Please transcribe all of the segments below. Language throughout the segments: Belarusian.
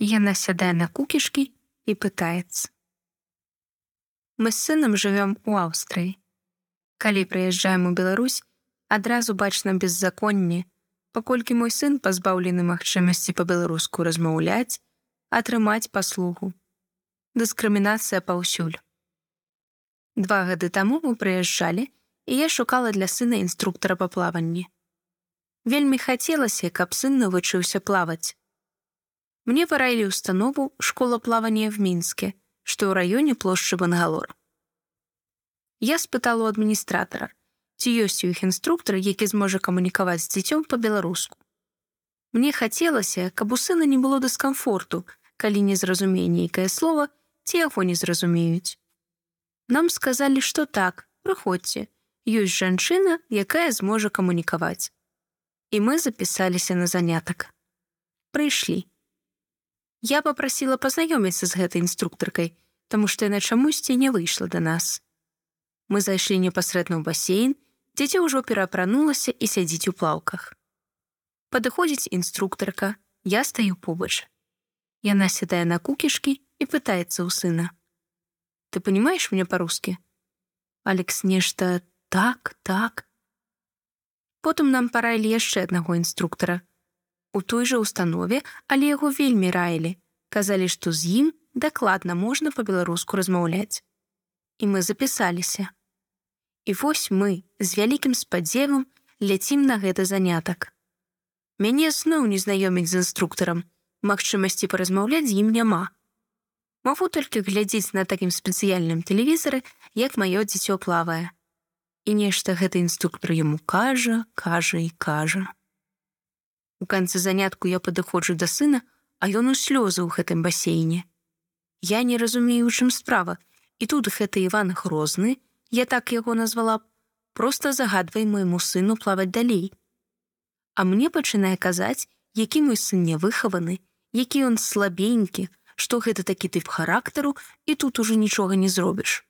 Яна сядае на кукішкі і пытаецца. Мы з сынам жывём у Аўстрыі. Калі прыязджаем у Беларусь, адразу бачна беззаконне, паколькі мой сын пазбаўлены магчымасці па-беларуску размаўляць, атрымаць паслугу. Дыскрымінацыя паўсюль. Два гады таму мы прыязджалі, і я шукала для сына інструктара па плаванні. Вельмі хацелася, каб сын навучыўся плаваць. Мне параілі установу школа плавання в мінске, што ў раёне плошчы Бангалор. Я спытала у адміністратара, ці ёсць у іх інструктар, які зможа камунікаваць з дзіцём па-беларуску. Мне хацелася, каб у сына не было дыскамфорту, калі не зразумее нейкае слово, ці яго не зразумеюць. Нам сказалі, што так, прыходзьце, ёсць жанчына, якая зможа камунікаваць. І мы запісаліся на занятак. Прыйшлі. Я попрасіла пазнаёміцца з гэтай інструктаркай, таму што яна чамусьці не выйшла да нас. Мы зайшлі непасрэдна ў басейн, дзіця ўжо пераапранулася і сядзіць у плаўках. Падыходзіць інструктарка, я стаю побач. Яна сядае на кукішкі і пытаецца ў сына. Ты понимаешь мне по-русски? Алекс нешта так, так. Потым нам параілі яшчэ аднаго інструктара, у той жа установе, але яго вельмі раілі, казалі, што з ім дакладна можна па-беларуску размаўляць. І мы запісаліся. І вось мы з вялікім спадзевам ляцім на гэты занятак. Мяне зноў не знаёміць з інструктарам, магчымасці паразмаўляць з ім няма. Магу толькі глядзець на такім спецыяльным тэлевізары, як маё дзіцё плавае. І нешта гэты інструктор яму кажа, кажа і кажа. У канцы занятку я падыходжу да сына, а ён у слёзы ў гэтым басейне. Я не разумею, у чым справа, і тут гэты Іван грозны, я так яго назвала б, просто загадвай майму сыну плаваць далей. А мне пачынае казаць, які мой сын не выхаваны, які ён слабенькі, што гэта такі тып характару і тут ужо нічога не зробіш.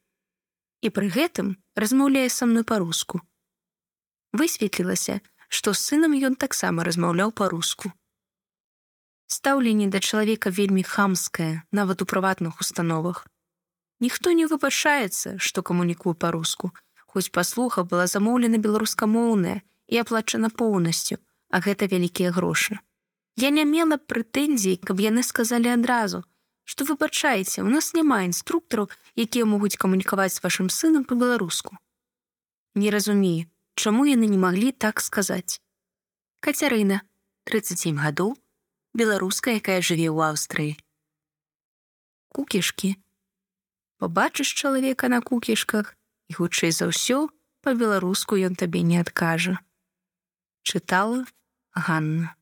І пры гэтым размаўляе са мной па-руску. Высветлілася, што з сынам ён таксама размаўляў па-руску. Стаўленне да чалавека вельмі хамскае, нават у прыватных установах. Ніхто не выбачаецца, што камунікую па-руску, хоць паслуха была замоўлена беларускамоўная і аплачана поўнасцю, а гэта вялікія грошы. Я не мела прэтэнзій, каб яны сказалі адразу, што выбачаеце, у нас няма інструктараў, якія могуць камунікаваць з вашым сынам па-беларуску. Не разумею, чаму яны не маглі так сказаць. Кацярына, 37 гадоў, беларуска, якая жыве ў Аўстрыі. Кукішкі. Пабачыш чалавека на кукішках і хутчэй за ўсё па-беларуску ён табе не адкажа. Чытала Ганна.